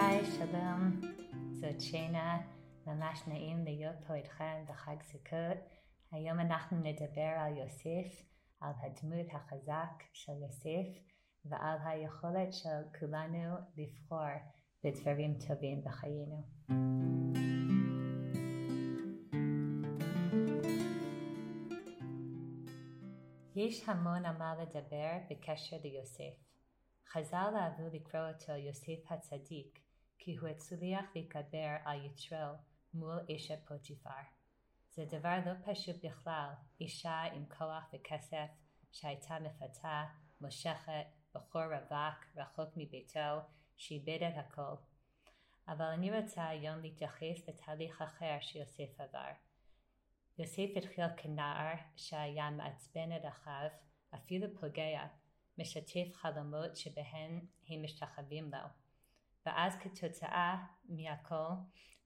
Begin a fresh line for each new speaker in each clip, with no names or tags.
היי, שלום, זאת שינה, ממש נעים להיות פה איתכם בחג סוכות. היום אנחנו נדבר על יוסף, על הדמות החזק של יוסף ועל היכולת של כולנו לבחור בדברים טובים בחיינו. יש המון על מה לדבר בקשר ליוסף. חז"ל אהבו לקרוא אותו יוסף הצדיק, כי הוא הצליח להתגבר על יתרו מול אשת פוטיפר. זה דבר לא פשוט בכלל, אישה עם כוח וכסף שהייתה מפתה, מושכת, בחור רווק, רחוק מביתו, שאיבד את הכל. אבל אני רוצה היום להתייחס לתהליך אחר שיוסף עבר. יוסף התחיל כנער שהיה מעצבן את אחיו, אפילו פוגע, משתף חלומות שבהן הם משתחווים לו. ואז כתוצאה מהכל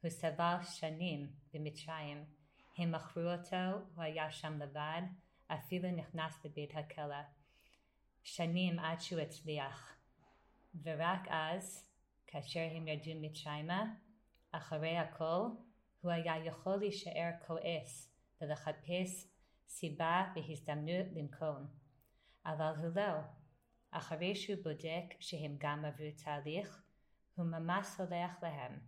הוא סבל שנים במצרים. הם מכרו אותו, הוא היה שם לבד, אפילו נכנס לבית הכלא. שנים עד שהוא הצליח. ורק אז, כאשר הם ירדו מצרימה, אחרי הכל, הוא היה יכול להישאר כועס ולחפש סיבה והזדמנות לנקום. אבל הוא לא. אחרי שהוא בודק שהם גם עברו תהליך, הוא ממש סולח להם.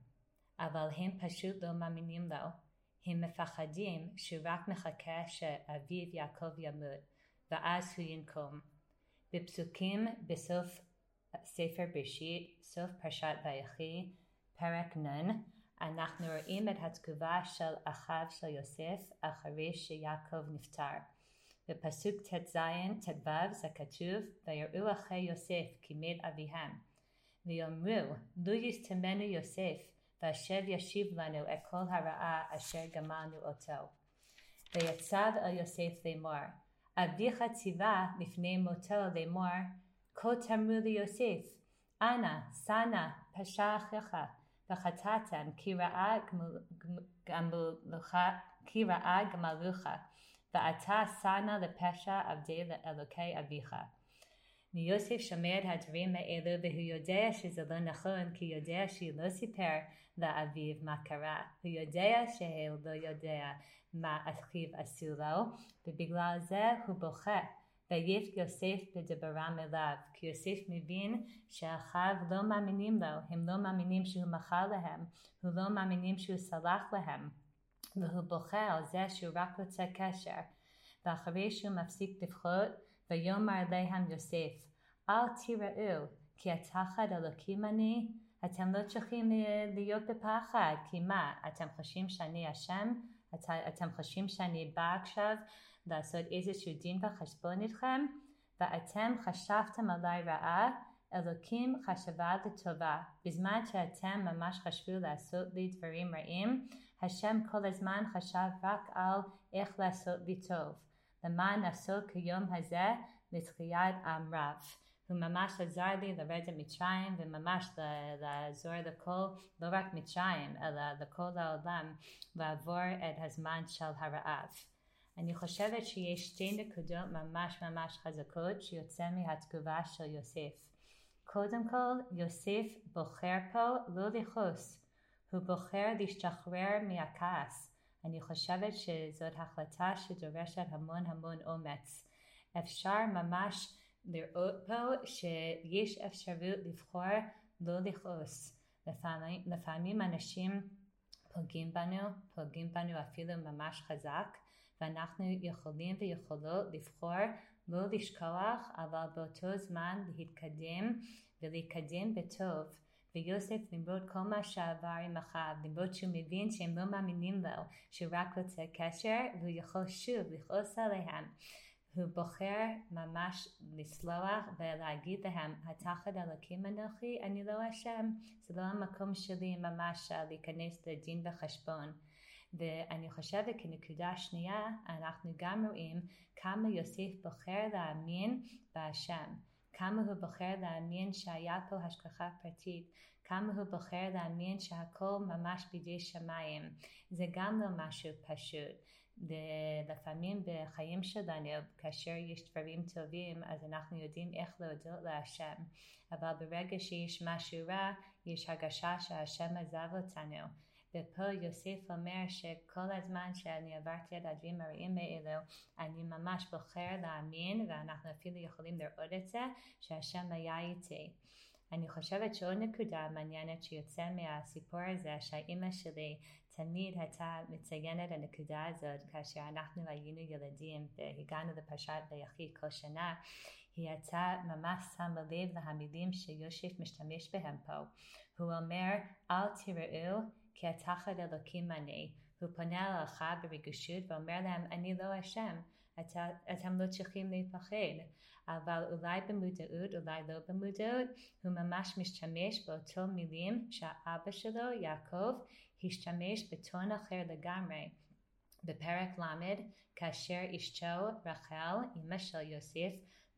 אבל הם פשוט לא מאמינים לו. הם מפחדים שהוא רק מחכה שאביו יעקב ימות, ואז הוא ינקום. בפסוקים בסוף ספר בראשית, סוף פרשת ויחי, פרק נ', אנחנו רואים את התגובה של אחיו של יוסף אחרי שיעקב נפטר. בפסוק ט"ז, ט"ו זה כתוב, ויראו אחי יוסף כמת אביהם. ויאמרו, לו יסתמנו יוסף, והשב ישיב לנו את כל הרעה אשר גמלנו אותו. ויצב אל יוסף לאמור, אביך ציווה לפני מותו לאמור, כה תאמרו ליוסף, אנא, שנא, פשע אחיך, וחטאתם כי רעה גמלוך, כי רעה גמלוך, ואתה שנא לפשע עבדי לאלוקי אביך. מיוסף שומע את הדברים האלו והוא יודע שזה לא נכון כי הוא יודע שהוא לא סיפר לאביו מה קרה. הוא יודע שהוא לא יודע מה אחיו עשו לו ובגלל זה הוא בוכה. ויף יוסף בדברם אליו, כי יוסף מבין שאחיו לא מאמינים לו, הם לא מאמינים שהוא מכר להם, הוא לא מאמינים שהוא סלח להם, והוא בוכה על זה שהוא רק רוצה קשר. ואחרי שהוא מפסיק לבכות, ויאמר עליהם יוסף, אל תיראו, כי התחת אלוקים אני, אתם לא צריכים להיות בפחד, כי מה, אתם חושבים שאני אשם? את, אתם חושבים שאני באה עכשיו לעשות איזשהו דין וחשבון איתכם? ואתם חשבתם עליי רעה, אלוקים חשבה לטובה. בזמן שאתם ממש חשבו לעשות לי דברים רעים, השם כל הזמן חשב רק על איך לעשות לי טוב. למען נעשו כיום הזה לתחיית עם רב. הוא ממש עזר לי לרדת מצרים וממש לעזור לכל, לא רק מצרים, אלא לכל העולם, לעבור את הזמן של הרעב. אני חושבת שיש שתי נקודות ממש ממש חזקות שיוצא מהתגובה של יוסף. קודם כל, יוסף בוחר פה לא לכעוס, הוא בוחר להשתחרר מהכעס. אני חושבת שזאת החלטה שדורשת המון המון אומץ. אפשר ממש לראות פה שיש אפשרות לבחור לא לכעוס. לפעמים, לפעמים אנשים פוגעים בנו, פוגעים בנו אפילו ממש חזק, ואנחנו יכולים ויכולות לבחור לא לשכוח, אבל באותו זמן להתקדם ולהתקדם בטוב. ויוסף למרות כל מה שעבר עם אחיו, למרות שהוא מבין שהם לא מאמינים לו, שהוא רק רוצה קשר, והוא יכול שוב לכעוס עליהם. הוא בוחר ממש לסלוח ולהגיד להם, התחת אלוקים אנוכי, אני לא אשם, זה לא המקום שלי ממש להיכנס לדין וחשבון. ואני חושבת כנקודה שנייה, אנחנו גם רואים כמה יוסף בוחר להאמין בהשם. כמה הוא בוחר להאמין שהיה פה השגחה פרטית, כמה הוא בוחר להאמין שהכל ממש בידי שמיים. זה גם לא משהו פשוט. לפעמים בחיים שלנו, כאשר יש דברים טובים, אז אנחנו יודעים איך להודות להשם. אבל ברגע שיש משהו רע, יש הרגשה שהשם עזב אותנו. ופה יוסף אומר שכל הזמן שאני עברתי את הדברים הרעים האלו, אני ממש בוחר להאמין, ואנחנו אפילו יכולים לראות את זה, שהשם היה איתי. אני חושבת שעוד נקודה מעניינת שיוצא מהסיפור הזה, שהאימא שלי תמיד הייתה מציינת הנקודה הזאת כאשר אנחנו היינו ילדים והגענו לפרשת ויחי כל שנה, היא הייתה ממש שמה לב למילים שיוסף משתמש בהם פה. הוא אומר, אל תראו כי התחת אלוקים אני. הוא פונה אליך ברגישות ואומר להם, אני לא אשם, את, אתם לא צריכים להיפחד. אבל אולי במודעות, אולי לא במודעות, הוא ממש משתמש באותו מילים שהאבא שלו, יעקב, השתמש בטון אחר לגמרי. בפרק ל', כאשר אשתו רחל, אמא של יוסף,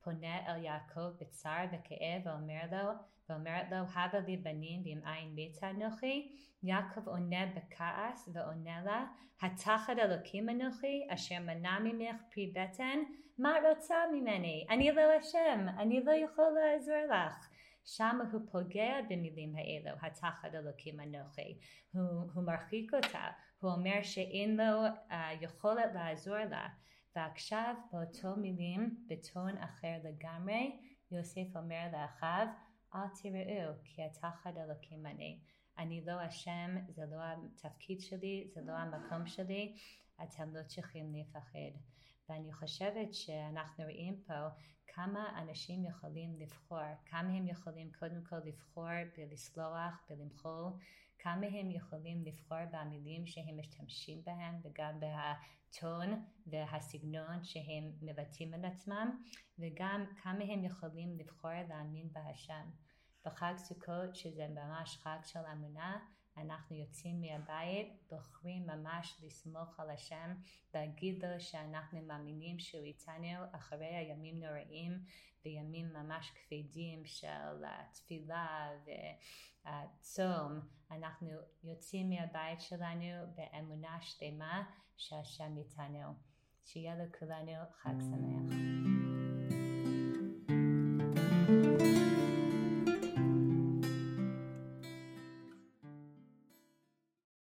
פונה אל יעקב בצער וכאב ואומר לו, ואומרת לו, הבה לי בנים ואם אין מתה אנוכי, יעקב עונה בכעס ועונה לה, התחת אלוקים אנוכי, אשר מנע ממך פרי בטן, מה רוצה ממני? אני לא אשם, אני לא יכול לעזור לך. שם הוא פוגע במילים האלו, התחת אלוקים אנוכי. הוא, הוא מרחיק אותה, הוא אומר שאין לו uh, יכולת לעזור לה. ועכשיו באותו מילים, בטון אחר לגמרי, יוסף אומר לאחיו, אל תראו כי התחת אלוקים אני. אני לא אשם, זה לא התפקיד שלי, זה לא המקום שלי, אתם לא צריכים לפחד. ואני חושבת שאנחנו רואים פה כמה אנשים יכולים לבחור, כמה הם יכולים קודם כל לבחור בלסלוח, בלמחול, כמה הם יכולים לבחור במילים שהם משתמשים בהם וגם בטון והסגנון שהם מבטאים את עצמם וגם כמה הם יכולים לבחור להאמין בהשם. בחג סוכות שזה ממש חג של אמונה אנחנו יוצאים מהבית, בוחרים ממש לסמוך על השם, להגיד לו שאנחנו מאמינים שהוא איתנו אחרי הימים נוראים וימים ממש כבדים של תפילה וצום. אנחנו יוצאים מהבית שלנו באמונה שלמה שהשם איתנו. שיהיה לכולנו חג שמח.